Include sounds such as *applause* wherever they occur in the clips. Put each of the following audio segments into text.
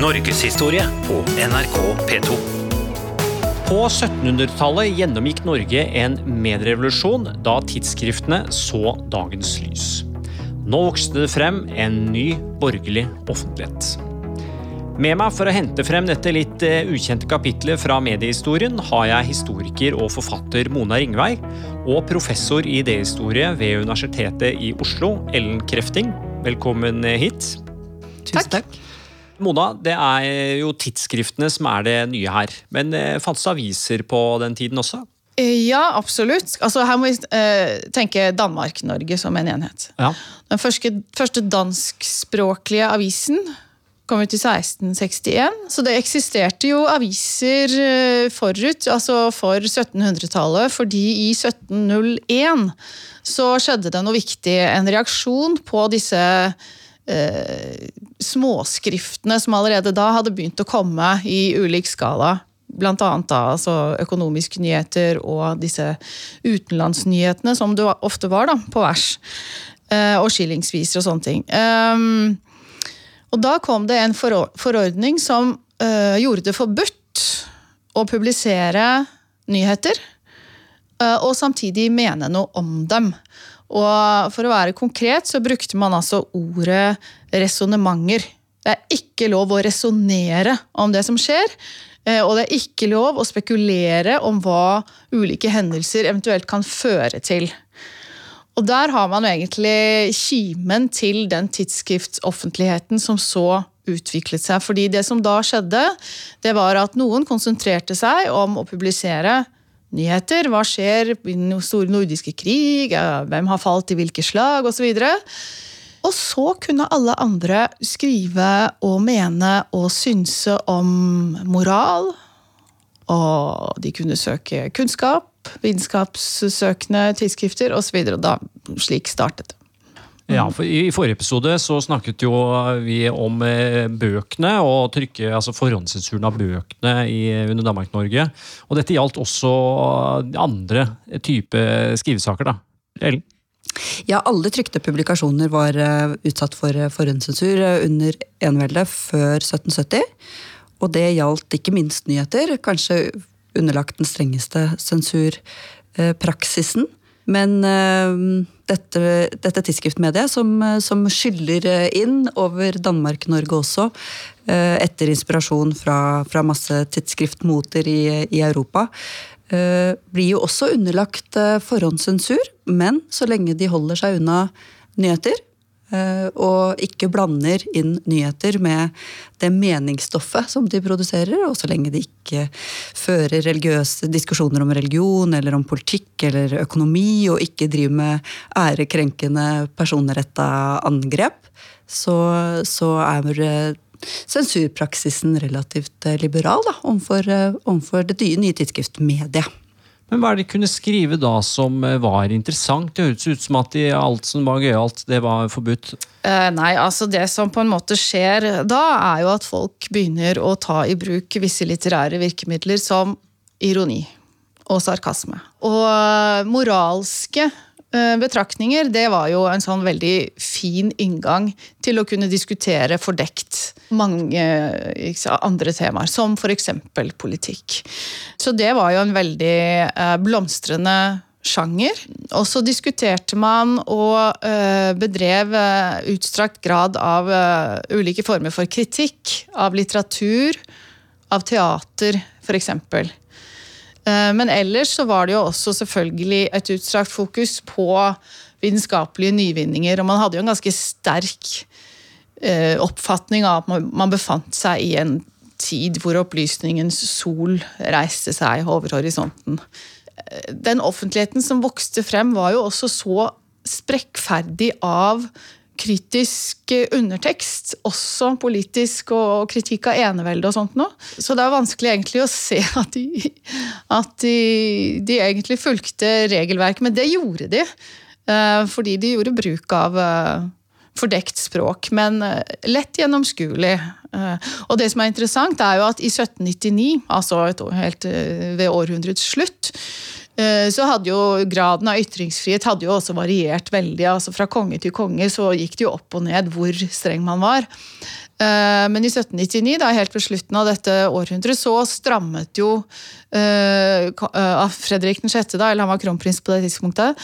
Norgeshistorie på NRK P2. På 1700-tallet gjennomgikk Norge en medrevolusjon da tidsskriftene så dagens lys. Nå vokste det frem en ny borgerlig offentlighet. Med meg for å hente frem dette litt eh, ukjente kapitlet fra mediehistorien har jeg historiker og forfatter Mona Ringvei og professor i idéhistorie ved Universitetet i Oslo, Ellen Krefting. Velkommen hit. Tusen takk. Mona, det er jo tidsskriftene som er det nye her. Men eh, fantes det aviser på den tiden også? Eh, Ja, absolutt. Altså, her må vi eh, tenke Danmark-Norge som en enhet. Ja. Den første, første danskspråklige avisen kom ut i 1661, så det eksisterte jo aviser eh, forut, altså for 1700-tallet, fordi i 1701 så skjedde det noe viktig, en reaksjon på disse eh, småskriftene som allerede da hadde begynt å komme i ulik skala. Blant annet altså økonomiske nyheter og disse utenlandsnyhetene, som det ofte var da, på vers. Eh, og skillingsviser og sånne ting. Um, og da kom det en forordning som eh, gjorde det forbudt å publisere nyheter, eh, og samtidig mene noe om dem. Og for å være konkret så brukte man altså ordet resonnementer. Det er ikke lov å resonnere om det som skjer, eh, og det er ikke lov å spekulere om hva ulike hendelser eventuelt kan føre til. Og der har man egentlig kimen til den tidsskriftsoffentligheten som så utviklet seg. Fordi det som da skjedde, det var at noen konsentrerte seg om å publisere nyheter. Hva skjer i den store nordiske krig? Hvem har falt i hvilke slag? Osv. Og så kunne alle andre skrive og mene og synse om moral. Og de kunne søke kunnskap, vitenskapssøkende tidsskrifter osv. Slik startet det. Ja, for I forrige episode så snakket jo vi om eh, bøkene og trykke, altså forhåndssensuren av bøkene i, under Danmark-Norge. Og dette gjaldt også andre type skrivesaker. da. Ellen? Ja, alle trykte publikasjoner var eh, utsatt for eh, forhåndssensur eh, under enveldet før 1770. Og det gjaldt ikke minst nyheter, kanskje underlagt den strengeste sensurpraksisen. Men eh, dette, dette tidsskriftmediet, som, som skyller eh, inn over Danmark-Norge også, eh, etter inspirasjon fra, fra masse tidsskriftmoter i, i Europa, eh, blir jo også underlagt forhåndssensur, men så lenge de holder seg unna nyheter, og ikke blander inn nyheter med det meningsstoffet som de produserer, og så lenge de ikke fører religiøse diskusjoner om religion eller om politikk eller økonomi, og ikke driver med ærekrenkende personretta angrep, så, så er eh, sensurpraksisen relativt eh, liberal da, omfor, omfor det nye tidsskriftmediet. Men hva er det de kunne skrive da som eh, var interessant? Det høres ut som at de, alt som var gøyalt, det var forbudt. Eh, nei, altså Det som på en måte skjer da, er jo at folk begynner å ta i bruk visse litterære virkemidler som ironi og sarkasme. Og eh, moralske betraktninger, det var jo en sånn veldig fin inngang til å kunne diskutere fordekt mange andre temaer, som f.eks. politikk. Så det var jo en veldig eh, blomstrende sjanger. Og så diskuterte man og eh, bedrev eh, utstrakt grad av eh, ulike former for kritikk av litteratur, av teater f.eks. Eh, Men ellers så var det jo også selvfølgelig et utstrakt fokus på vitenskapelige nyvinninger, og man hadde jo en ganske sterk eh, oppfatning av at man, befant seg i en tid hvor opplysningens sol reiste seg over horisonten. Eh, Den offentligheten som vokste frem, var jo også så sprekkferdig av kritisk eh, undertekst, også politisk og kritikk av enevelde og sånt noe. Så det er vanskelig egentlig å se at de, at de, de egentlig fulgte regelverket, men det gjorde de. eh, Fordi de gjorde bruk av eh, fordekt språk, men lett gjennomskuelig. Og det som er interessant, er jo at i 1799, altså år, helt ved århundrets slutt, så hadde jo graden av ytringsfrihet hadde jo også variert veldig. altså Fra konge til konge så gikk det jo opp og ned hvor streng man var. Eh, men i 1799, da helt ved slutten av dette århundret, så strammet jo uh, Fredrik 6., da, eller han var kronprins på det tidspunktet,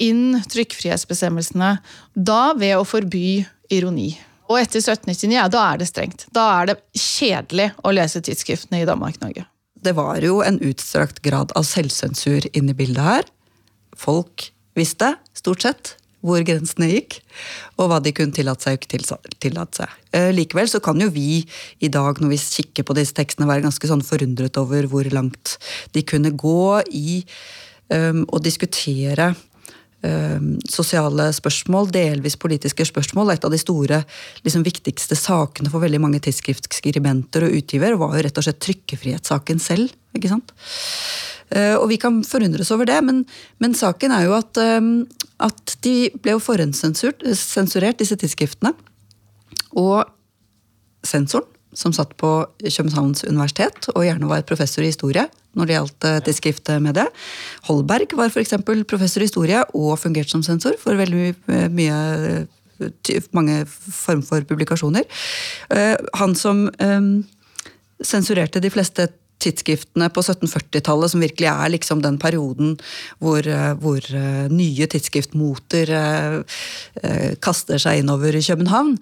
inn trykkfrihetsbestemmelsene. Da ved å forby ironi. Og etter 1799, ja, da er det strengt. Da er det kjedelig å lese tidsskriftene i Danmark-Norge. Det var jo en utstrakt grad av selvsensur inne i bildet her. Folk visste, stort sett, hvor grensene gikk, og hva de kunne tillate seg og ikke tillate seg. Eh, likevel så kan jo vi i dag, når vi kikker på disse tekstene, være ganske sånn forundret over hvor langt de kunne gå i um, å diskutere sosiale spørsmål, delvis politiske spørsmål. Et av de store, liksom, viktigste sakene for veldig mange tidsskriftskribenter og utgiver var jo rett og slett trykkefrihetssaken selv. ikke sant? Eh, og vi kan forundres over det, men, men saken er jo at, eh, at de ble jo forhåndssensurert, disse tidsskriftene. Og sensoren, som satt på Københavns universitet og gjerne var professor i historie når det gjaldt med det. Holberg var f.eks. professor i historie og fungerte som sensor for veldig mye mange form for publikasjoner. Han som sensurerte de fleste tidsskriftene på 1740-tallet, som virkelig er liksom den perioden hvor, eh, hvor uh, nye tidsskriftmoter uh, kaster seg innover København.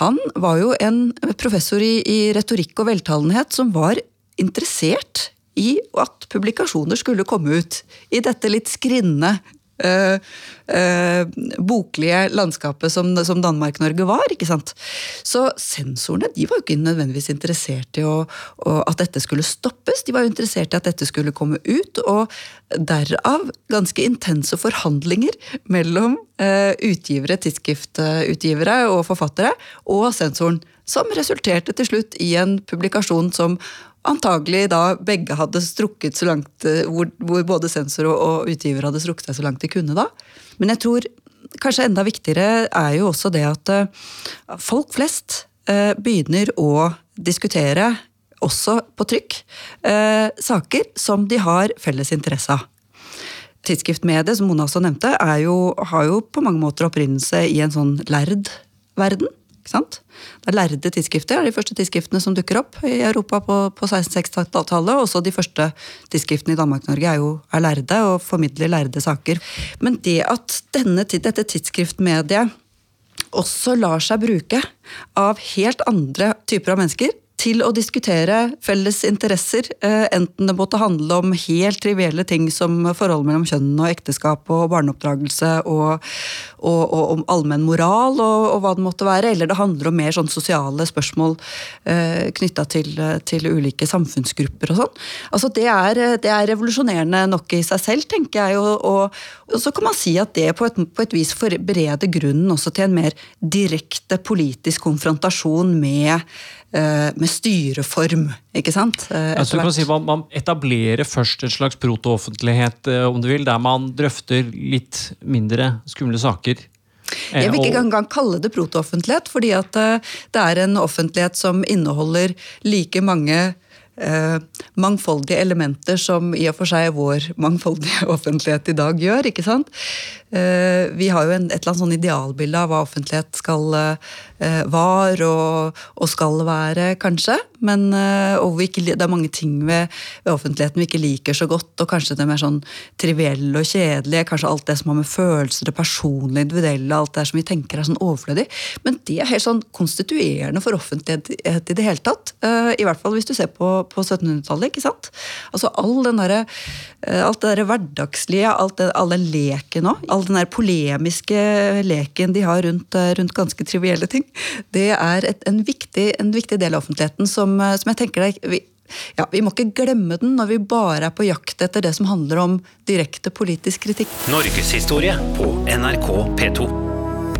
han var jo en professor i, i retorikk og veltalenhet som var interessert i at publikasjoner skulle komme ut i dette litt skrinne boklige landskapet som, som Danmark-Norge var. ikke sant? Så sensorene de var jo ikke nødvendigvis interessert i å, å, at dette skulle stoppes. De var jo interessert i at dette skulle komme ut, og derav ganske intense forhandlinger mellom eh, utgivere, tidsskriftutgivere og forfattere og sensoren. Som resulterte til slutt i en publikasjon som antagelig da begge hadde strukket så langt eh, hvor, hvor både sensor og, og, utgiver hadde strukket seg så langt de kunne da. Men jeg tror kanskje enda viktigere er jo også det at uh, folk flest uh, begynner å diskutere, også på trykk, uh, saker som de har felles interesse av. Tidsskriftmediet, som Mona også nevnte, jo, har jo på mange måter opprinnelse i en sånn lærd verden. Sant? Det er lærde tidsskrifter er de første tidsskriftene som dukker opp i Europa på, på 1660-tallet. Også de første tidsskriftene i Danmark-Norge er jo er lærde og formidler lærde saker. Men det at denne, dette tidsskriftmediet også lar seg bruke av helt andre typer av mennesker, til å diskutere felles interesser, eh, enten det måtte handle om helt trivielle ting som forhold mellom kjønn og ekteskap og barneoppdragelse og, og, og om allmenn moral og, og, hva det måtte være, eller det handler om mer sånn sosiale spørsmål eh, knytta til, til, ulike samfunnsgrupper og sånn. Altså det er, det er, revolusjonerende nok i seg selv, tenker jeg, og, så kan man si at det på et, på et vis bereder grunnen også til en mer direkte politisk konfrontasjon med med styreform, ikke sant? Eh, altså, kan si, man, man, etablerer først en slags proto-offentlighet, eh, om du vil, der man drøfter litt mindre skumle saker. Jeg vil ikke engang kalle det proto-offentlighet, fordi at det er en offentlighet som inneholder like mange eh, mangfoldige elementer som i og for seg vår mangfoldige *laughs* offentlighet i dag gjør. ikke sant? Eh, vi har jo et eller annet sånn idealbilde av hva offentlighet skal eh, var og, og, skal være, kanskje. Men, eh, ikke, det er mange ting ved, ved, offentligheten vi ikke liker så godt. Og kanskje det er mer sånn trivielle og kjedelige. Kanskje alt det som har med følelser, det personlige, individuelle, alt det som vi tenker er sånn overflødig. Men det er helt sånn konstituerende for offentlighet i det hele tatt. I hvert fall hvis du ser på, på 1700-tallet. ikke sant? Altså all den der, Alt det der hverdagslige, alt det, all den leken òg all den der polemiske leken de har rundt, eh, rundt ganske trivielle ting, det er et, en, viktig, en, viktig, del av offentligheten som, eh, som jeg tenker det, vi, ja, vi må ikke glemme den når vi bare er på jakt etter det som handler om direkte politisk kritikk. Norgeshistorie på NRK P2.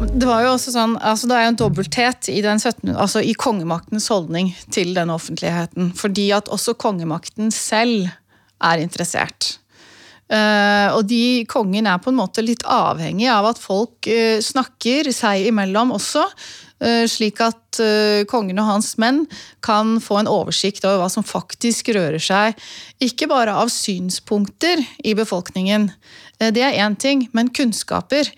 Det var jo også sånn, altså det er jo en dobbelthet i, den 17, altså i kongemaktens holdning til den offentligheten. Fordi at også kongemakten selv er interessert. Uh, og de kongen er på en måte litt avhengig av at folk uh, snakker seg imellom også. eh, slik at eh, kongen og hans menn kan få en oversikt over hva som faktisk rører seg, ikke bare av synspunkter i befolkningen, Eh, det er én ting, men kunnskaper.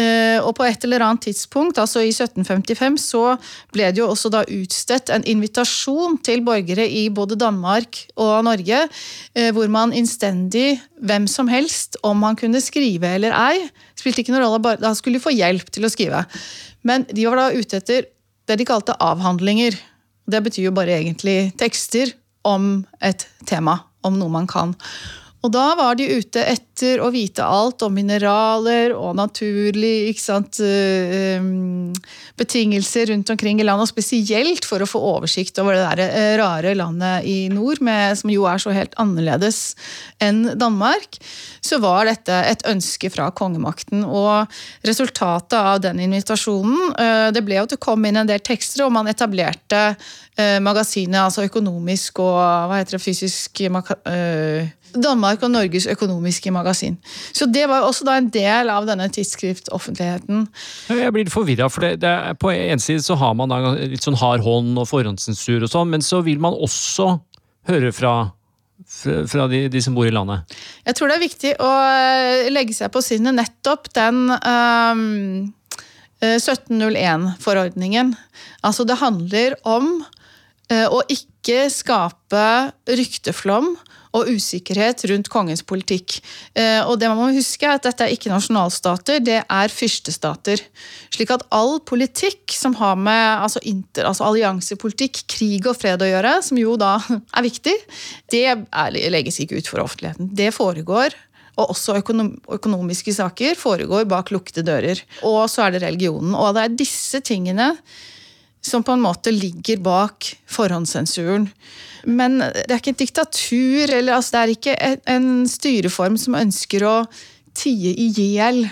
Eh, og på et eller annet tidspunkt, altså i 1755, så ble det jo også da utstedt en invitasjon til borgere i både Danmark og Norge, eh, hvor man innstendig, hvem som helst, om han kunne skrive eller ei, spilte ikke noen rolle, bare da skulle få hjelp til å skrive. Men de var da ute etter det de kalte avhandlinger. Det betyr jo bare egentlig tekster om et tema, om noe man kan. Og da var de ute etter å vite alt om mineraler og naturlig ikke sant, eh, betingelser rundt omkring i landet, og spesielt for å få oversikt over det der eh, rare landet i nord, med, som jo er så helt annerledes enn Danmark, så var dette et ønske fra kongemakten. Og resultatet av den invitasjonen eh, det ble jo at det kom inn en del tekster, og man etablerte magasinet, altså økonomisk og hva heter det, fysisk Danmark og Norges økonomiske magasin. Så det var også da en del av denne tidsskriftoffentligheten. Jeg blir forvirra, for det, det, på en side så har man litt sånn hard hånd og forhåndssensur og sånn, men så vil man også høre fra fra de, de, som bor i landet? Jeg tror det er viktig å eh, legge seg på sinnet nettopp den um, ehm, 1701-forordningen. Eh, altså det handler om uh, å ikke skape rykteflom og usikkerhet rundt kongens politikk. Eh, og det man må huske er at Dette er ikke nasjonalstater, det er fyrstestater. Slik at all politikk som har med altså, inter, altså alliansepolitikk, krig og fred å gjøre, som jo da *laughs* er viktig, det legges ikke ut for offentligheten. Det foregår og også økonom økonomiske saker foregår bak lukkede dører. Og så er det religionen. Og det er disse tingene som på en måte ligger bak forhåndssensuren. Men det er ikke et diktatur, eller altså, det er ikke en styreform som ønsker å tie i hjel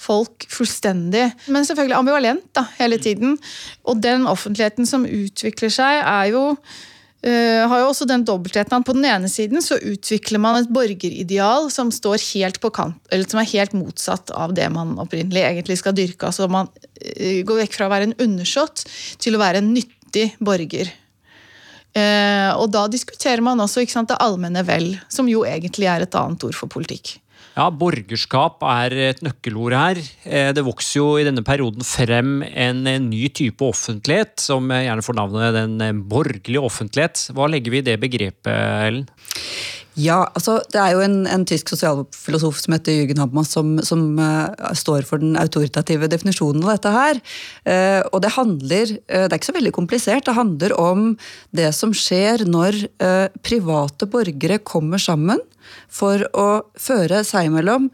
folk fullstendig. Men selvfølgelig ambivalent da, hele tiden. Og den offentligheten som utvikler seg, er jo Uh, har jo også den dobbeltheten at På den ene siden så utvikler man et borgerideal som kant, som er helt motsatt av det man opprinnelig egentlig skal dyrke. altså Man uh, går vekk fra å være en undersått til å være en nyttig borger. Uh, og da diskuterer man også sant, det allmenne vel, som jo egentlig er et annet ord for politikk. Ja, Borgerskap er et nøkkelord her. Eh, det vokser jo i denne perioden frem en ny type offentlighet, som gjerne får navnet den borgerlige offentlighet. Hva legger vi i det begrepet, Ellen? Ja, altså Det er jo en, en tysk sosialfilosof som heter Jürgen Habermas, som, som uh, står for den autoritative definisjonen av dette her. Uh, og det handler uh, Det er ikke så veldig komplisert. Det handler om det som skjer når private borgere kommer sammen for å føre seg imellom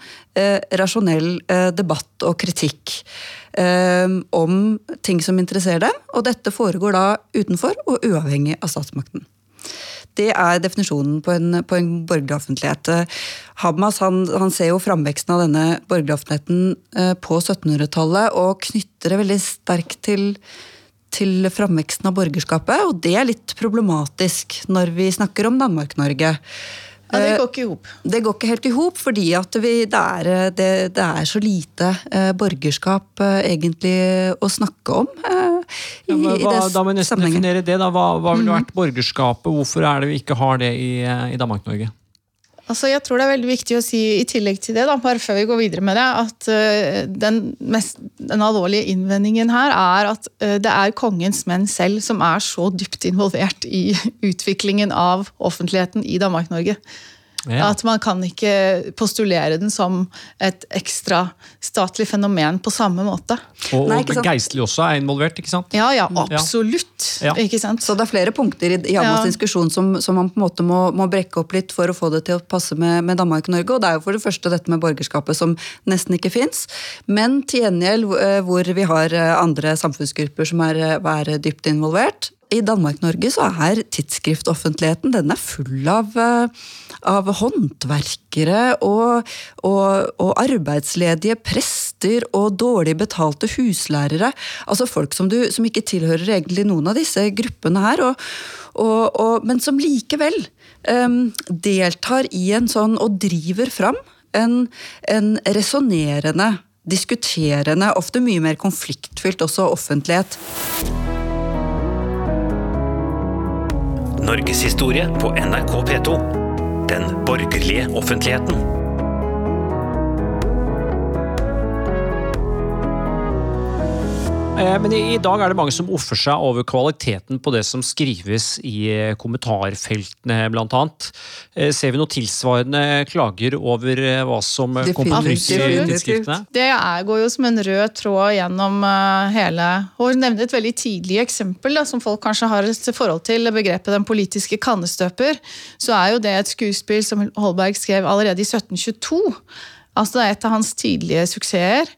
rasjonell debatt og kritikk. om ting som interesserer dem, og dette foregår da utenfor og uavhengig av statsmakten. Det er definisjonen på en, på en borgerlig offentlighet. Hamas han, han, ser jo framveksten av denne borgerlige offentligheten eh, på 1700-tallet og knytter det veldig sterkt til til framveksten av borgerskapet, og det er litt problematisk når vi snakker om Danmark-Norge. Ja, Det går ikke i hop. Det går ikke helt i hop, fordi vi, det, er, det, det, er, så lite eh, borgerskap eh, egentlig å snakke om. Eh, i, ja, hva, da må vi nesten definere det. da. Hva, hva ville mhm. vært borgerskapet? Hvorfor er det vi ikke har det i, eh, i Danmark-Norge? Altså, jeg tror det er veldig viktig å si i tillegg til det, da, bare før vi går videre med det, at uh, den, mest, den, alvorlige innvendingen her er at uh, det er kongens menn selv som er så dypt involvert i *laughs* utviklingen av offentligheten i Danmark-Norge. Ja. At man kan ikke postulere den som et ekstra statlig fenomen på samme måte. Og, Nei, Geistlig også er involvert, ikke sant? Ja, ja, absolutt. Ja. Ikke sant? Så det er flere punkter i Jamas ja. diskusjon som, som, man på en måte må, må, brekke opp litt for å få det til å passe med, med Danmark og Norge. Og det er jo for det første dette med borgerskapet som nesten ikke fins. Men til gjengjeld eh, hvor vi har eh, andre samfunnsgrupper som er, eh, er dypt involvert. I Danmark-Norge så er tidsskriftoffentligheten den er full av, eh, av håndverkere og, og, og, arbeidsledige prester og dårlig betalte huslærere. Altså folk som, du, som ikke tilhører egentlig noen av disse gruppene her, og, men som likevel um, deltar i en sånn og driver fram en, en resonnerende diskuterende, ofte mye mer konfliktfylt også offentlighet. Norgeshistorie på NRK P2. Den borgerlige offentligheten. Men i, i dag er det mange som offer seg over kvaliteten på det som skrives i eh, kommentarfeltene, blant annet. Eh, Ser vi noe tilsvarende klager over eh, hva som eh, kommer på trykk i tidsskriftene? Det er, går jo som en rød tråd gjennom eh, hele Hun nevner et veldig tidlig eksempel da, som folk kanskje har et forhold til, begrepet den politiske kannestøper. Så er jo det et skuespill som Holberg skrev allerede i 1722. Altså det er et av hans tidlige suksesser.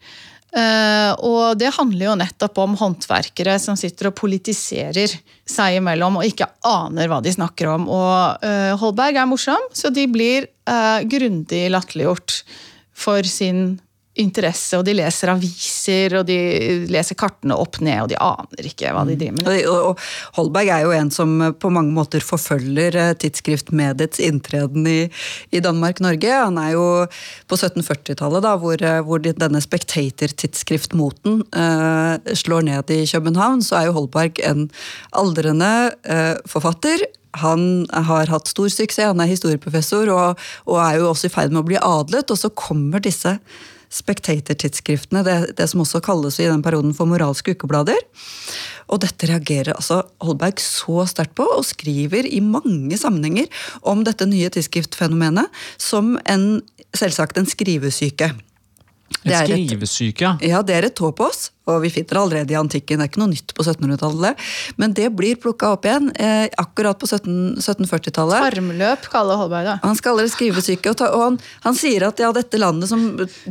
Eh, og det handler jo nettopp om håndverkere som sitter og politiserer seg imellom og ikke aner hva de snakker om. Og eh, Holberg er morsom, så de blir uh, grundig latterliggjort for sin interesse, og de leser aviser, og de leser kartene opp ned, og de aner ikke hva de driver med. Og, Holberg er jo en som på mange måter forfølger eh, tidsskriftmediets inntreden i, i Danmark-Norge. Han er jo på 1740-tallet, da, hvor, eh, hvor denne Spectator-tidsskriftmoten eh, slår ned i København, så er jo Holberg en aldrende eh, forfatter. Han har hatt stor suksess, han er historieprofessor og, og er jo også i ferd med å bli adlet. Og så kommer disse Spectator-tidsskriftene, det, det som også kalles i den perioden for moralske ukeblader. Og dette reagerer altså Holberg så sterkt på, og skriver i mange sammenhenger om dette nye tidsskriftfenomenet som en, selvsagt en skrivesyke. En Det er et- skrivesyke, ja. Det er et tåpås, og vi finner det allerede i antikken. Det er ikke noe nytt på 1700-tallet. Men det blir plukka opp igjen eh, akkurat på 17 1740-tallet. Tarmløp kaller Holberg det. Han skal det skrivesyke, og, ta, og han, han sier at ja, dette landet som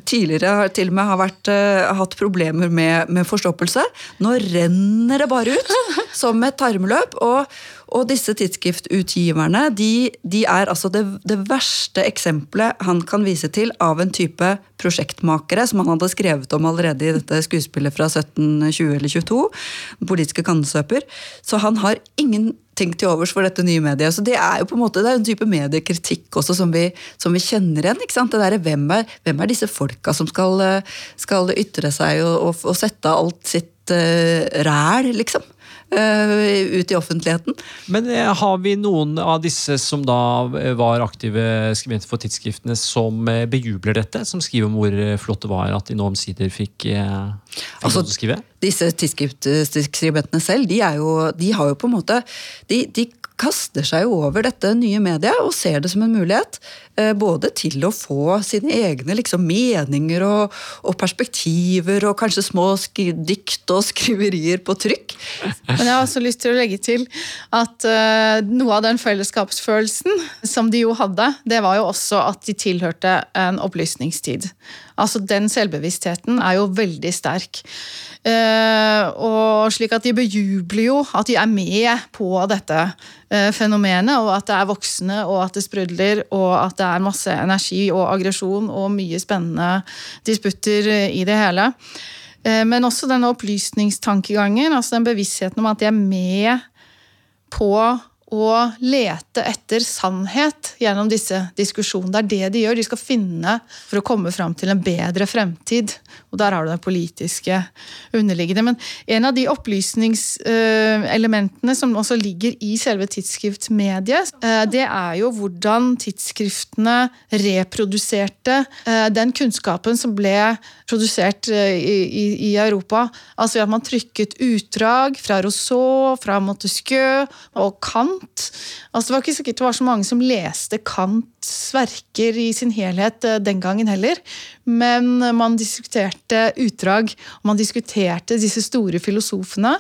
tidligere har, til og med har vært, eh, hatt problemer med, med forstoppelse, nå renner det bare ut *laughs* som et tarmløp. Og, og disse tidsskriftutgiverne de, de er altså det, det verste eksempelet han kan vise til av en type prosjektmakere som han hadde skrevet om allerede i dette skuespillet fra 1720 eller 22, politiske kannesøper. Så han har ingenting til overs for dette nye mediet. Så det er jo på en måte det er en type mediekritikk også som vi, som vi kjenner igjen. ikke sant? Det der, hvem, er, hvem er disse folka som skal, skal ytre seg og, og, og sette alt sitt uh, ræl, liksom? Eh, ut i offentligheten. Men eh, har vi noen av disse som da eh, var aktive skribenter for tidsskriftene, som bejubler dette? Som skriver om hvor flott det var at de nå omsider fikk, fikk Altså, skrive? Disse tidsskribentene selv, de, jo, de har jo på en måte de, de kaster seg jo over dette nye mediet og ser det som en mulighet. Eh, Både til å få sine egne liksom, meninger og, og perspektiver og kanskje små dikt og skriverier på trykk. Men jeg har også lyst til å legge til at uh, noe av den fellesskapsfølelsen som de jo hadde, det var jo også at de tilhørte en opplysningstid. Altså Den selvbevisstheten er jo veldig sterk. Uh, og slik at de bejubler jo at de er med på dette uh, fenomenet, og at det er voksne, og at det sprudler, og at det er masse energi og aggresjon og mye spennende disputter eh, i det hele. Eh, Men også denne opplysningstankegangen, altså den bevisstheten om at de er med på å lete etter sannhet gjennom disse diskusjonene. Det er det de gjør. De skal finne for å komme fram til en bedre fremtid. Og der har du det politiske underliggende. Men en av de opplysningselementene som også ligger i selve tidsskriftmediet, eh, det er jo hvordan tidsskriftene reproduserte eh, den kunnskapen som ble produsert eh, i, Europa. Altså at man trykket utdrag fra Rousseau, fra Montesquieu og Kant. Altså Det var ikke sikkert det var så mange som leste Kants verker i sin helhet eh, den gangen heller, men man diskuterte utdrag, og man diskuterte disse store filosofene.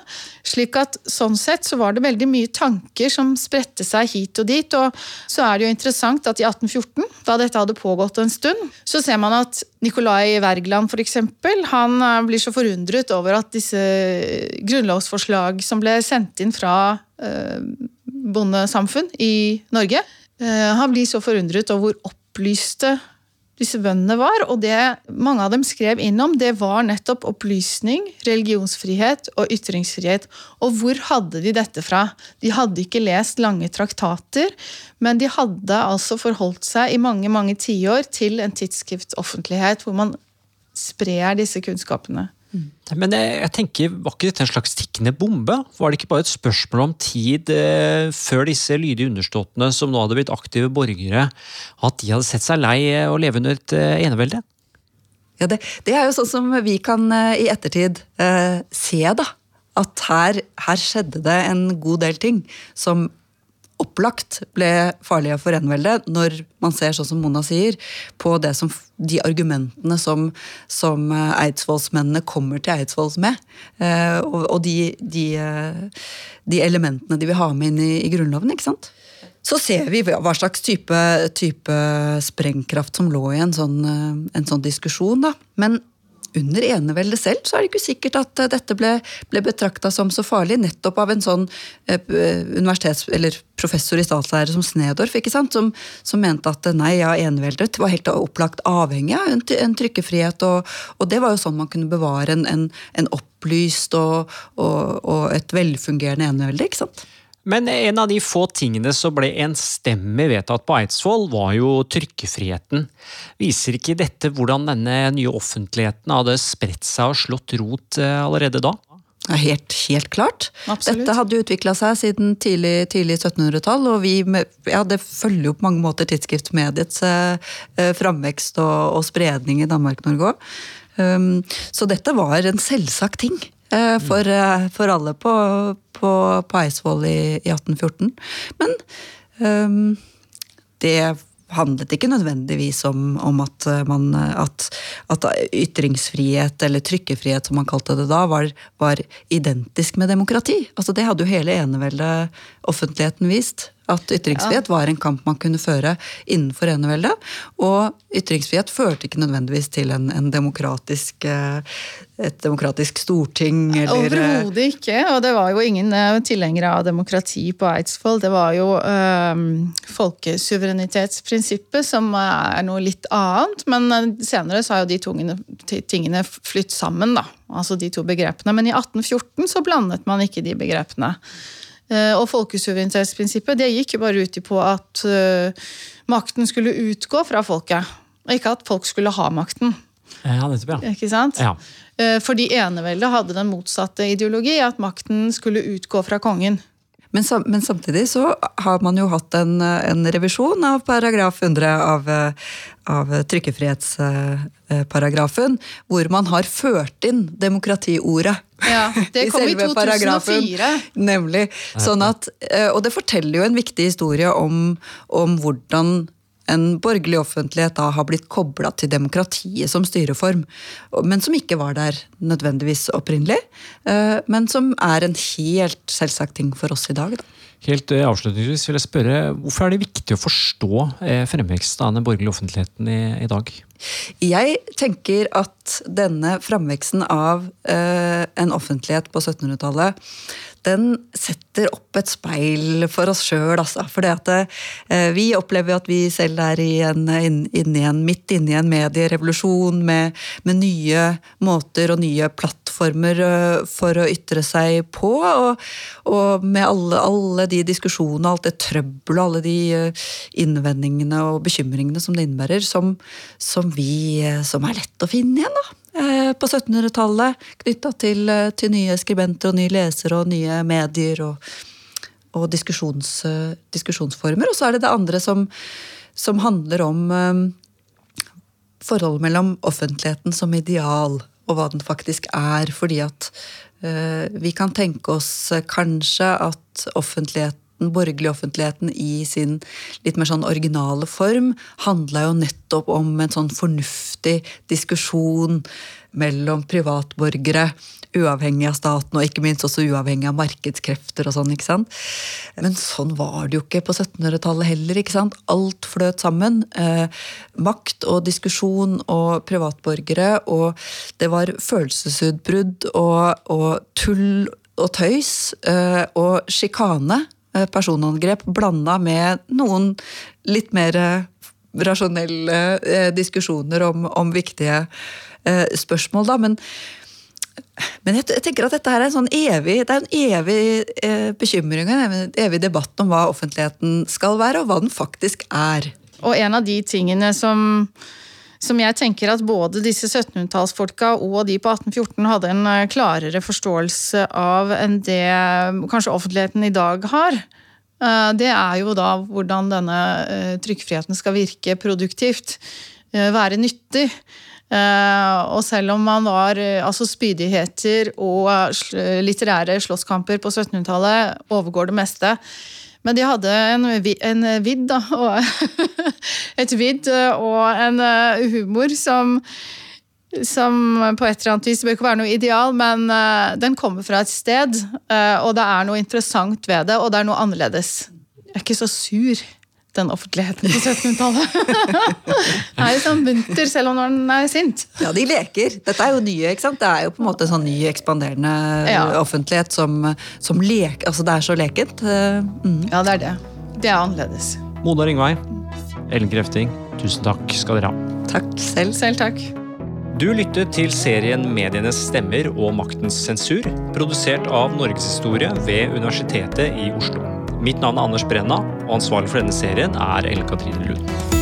slik at sånn sett så var det veldig mye tanker som spredte seg hit og dit. Og så er det jo interessant at i 1814, da dette hadde pågått en stund, så ser man at Nicolai Wergeland eksempel, han eh, blir så forundret over at disse grunnlovsforslag som ble sendt inn fra eh, bondesamfunn i Norge, eh, han blir så forundret over hvor opplyste disse bøndene var, og det mange av dem skrev inn om, det var nettopp opplysning, religionsfrihet og ytringsfrihet. Og hvor hadde de dette fra? De hadde ikke lest lange traktater, men de hadde altså forholdt seg i mange mange tiår til en tidsskriftsoffentlighet hvor man sprer disse kunnskapene. Men jeg, jeg tenker, Var ikke dette en slags tikkende bombe? Var det ikke bare et spørsmål om tid eh, før disse lydige underståttene som nå hadde blitt aktive borgere, at de hadde sett seg lei eh, å leve under et eh, enevelde? Ja, det, det, er jo sånn som vi kan eh, i ettertid eh, se, da. At her, her skjedde det en god del ting som opplagt ble farlige for enveldet, når man ser, sånn som Mona sier, på som, de argumentene som, som eh, eidsvollsmennene kommer til Eidsvolls med. Eh, og, og de, de, eh, de, elementene de vil ha med inn i, i Grunnloven. ikke sant? Så ser vi hva slags type, type sprengkraft som lå i en sånn, en sånn diskusjon. da. Men under eneveldet selv så er det ikke sikkert at eh, dette ble, ble betrakta som så farlig, nettopp av en sånn eh, universitets- eller professor i statslære som Snedorf, ikke sant? Som, som mente at nei, ja, eneveldet var helt opplagt avhengig av en, en trykkefrihet, og, og, det var jo sånn man kunne bevare en, en, en opplyst og, og, og et velfungerende enevelde. ikke sant? Men en av de få tingene som ble enstemmig vedtatt på Eidsvoll, var jo trykkefriheten. Viser ikke dette hvordan denne nye offentligheten hadde spredt seg og slått rot eh, allerede da? Ja, helt, helt klart. Absolutt. Dette hadde utvikla seg siden tidlig, tidlig 1700-tall, og vi ja, det følger jo på mange måter tidsskriftmediets eh, eh, framvekst og, og, spredning i Danmark-Norge òg. Um, så dette var en selvsagt ting. Eh, for, eh, for, alle på, på, på Eidsvoll i, i, 1814. Men um, det handlet ikke nødvendigvis om, om at, man, at, at, ytringsfrihet, eller trykkefrihet som man kalte det da, var, var identisk med demokrati. Altså Det hadde jo hele eneveldet offentligheten vist. At ytringsfrihet ja. var en kamp man kunne føre innenfor eneveldet. Og ytringsfrihet førte ikke nødvendigvis til en, en demokratisk, eh, et demokratisk storting. Eller eh, Overhodet ikke. Og det var jo ingen eh, tilhengere av demokrati på Eidsvoll. Det var jo øh, folkesuverenitetsprinsippet som er noe litt annet. Men senere så har jo de tungene, tingene flytt sammen, da. Altså de to begrepene. Men i 1814 så blandet man ikke de begrepene. Eh, og folkesuverenitetsprinsippet det gikk jo bare ut på at uh, makten skulle utgå fra folket. Og ikke at folk skulle ha makten. Ja, nettopp, ja. Ikke sant? Ja. Fordi eneveldet hadde den motsatte ideologi, at makten skulle utgå fra kongen. Men, men, samtidig så har man jo hatt en, en revisjon av paragraf 100 av, av trykkefrihetsparagrafen, hvor man har ført inn demokratiordet. Ja, Det kom i, i 2004. Nemlig. Sånn at, eh, og det forteller jo en viktig historie om, om hvordan en borgerlig offentlighet da har blitt kobla til demokratiet som styreform. Men som ikke var der nødvendigvis opprinnelig. Eh, men som er en helt selvsagt ting for oss i dag. Da. Helt eh, avslutningsvis vil jeg spørre, Hvorfor er det viktig å forstå eh, fremveksten av den borgerlige offentligheten i, i dag? Jeg tenker at denne framveksten av en offentlighet på 1700-tallet den setter opp et speil for oss sjøl, altså. For eh, vi opplever at vi selv er i en, i en, midt inne i en medierevolusjon med, med, nye måter og nye plattformer uh, for å ytre seg på. Og, og med alle, alle, de diskusjonene, alt det trøbbelet, alle de uh, innvendingene og bekymringene som det innebærer, som, som, vi, som er lett å finne igjen. da. Eh, på 1700-tallet knytta til, eh, til, nye skribenter og nye lesere og nye medier og, og diskusjons, eh, diskusjonsformer. Og så er det det andre som, som handler om forholdet mellom offentligheten som ideal og hva den faktisk er. Fordi at vi kan tenke oss kanskje at offentligheten den borgerlige offentligheten i sin litt mer sånn originale form handla jo nettopp om en sånn fornuftig diskusjon mellom privatborgere, uavhengig av staten, og ikke minst også uavhengig av markedskrefter og sånn. ikke sant? Men sånn var det jo ikke på 1700-tallet heller. ikke sant? Alt fløt sammen. Eh, makt og diskusjon og privatborgere, og det var følelsesutbrudd og, og tull og tøys eh, og sjikane personangrep blanda med noen litt mer eh, rasjonelle eh, diskusjoner om, om viktige spørsmål. Da. Men, men jeg, tenker at dette her er en sånn evig, det er en evig bekymring en evig debatt om hva offentligheten skal være, og hva den faktisk er. Og en av de tingene som som jeg tenker at både disse 1700-tallsfolka og de på 1814 hadde en eh, klarere forståelse av enn det kanskje offentligheten i dag har. Eh, det er jo da hvordan denne trykkfriheten skal virke produktivt. Være nyttig. Og selv om man var altså spydigheter og litterære slåsskamper på 1700-tallet overgår det meste, men de hadde en, en vidd, da. *laughs* Og et vidd og en eh, humor som som på et eller annet vis bør ikke være noe ideal, men uh, den kommer fra et sted. Og det er noe interessant ved det, og det er noe annerledes. Jeg er ikke så sur den offentligheten på 1700-tallet. den er liksom munter selv om den er sint. Ja, de leker. Dette er jo nye, ikke sant? Det er jo på en måte en sånn ny, ekspanderende ja. offentlighet som, som leker Altså, det er så lekent. Eh, mm. Ja, det er det. Det er annerledes. Mona Ringvei, Ellen Krefting, tusen takk skal dere ha. Takk selv. Selv takk. Du lyttet til serien Medienes stemmer og maktens sensur, produsert av Norgeshistorie ved Universitetet i Oslo. Mitt navn er Anders Brenna, og ansvarlig for denne serien er Ellen Katrine Lund.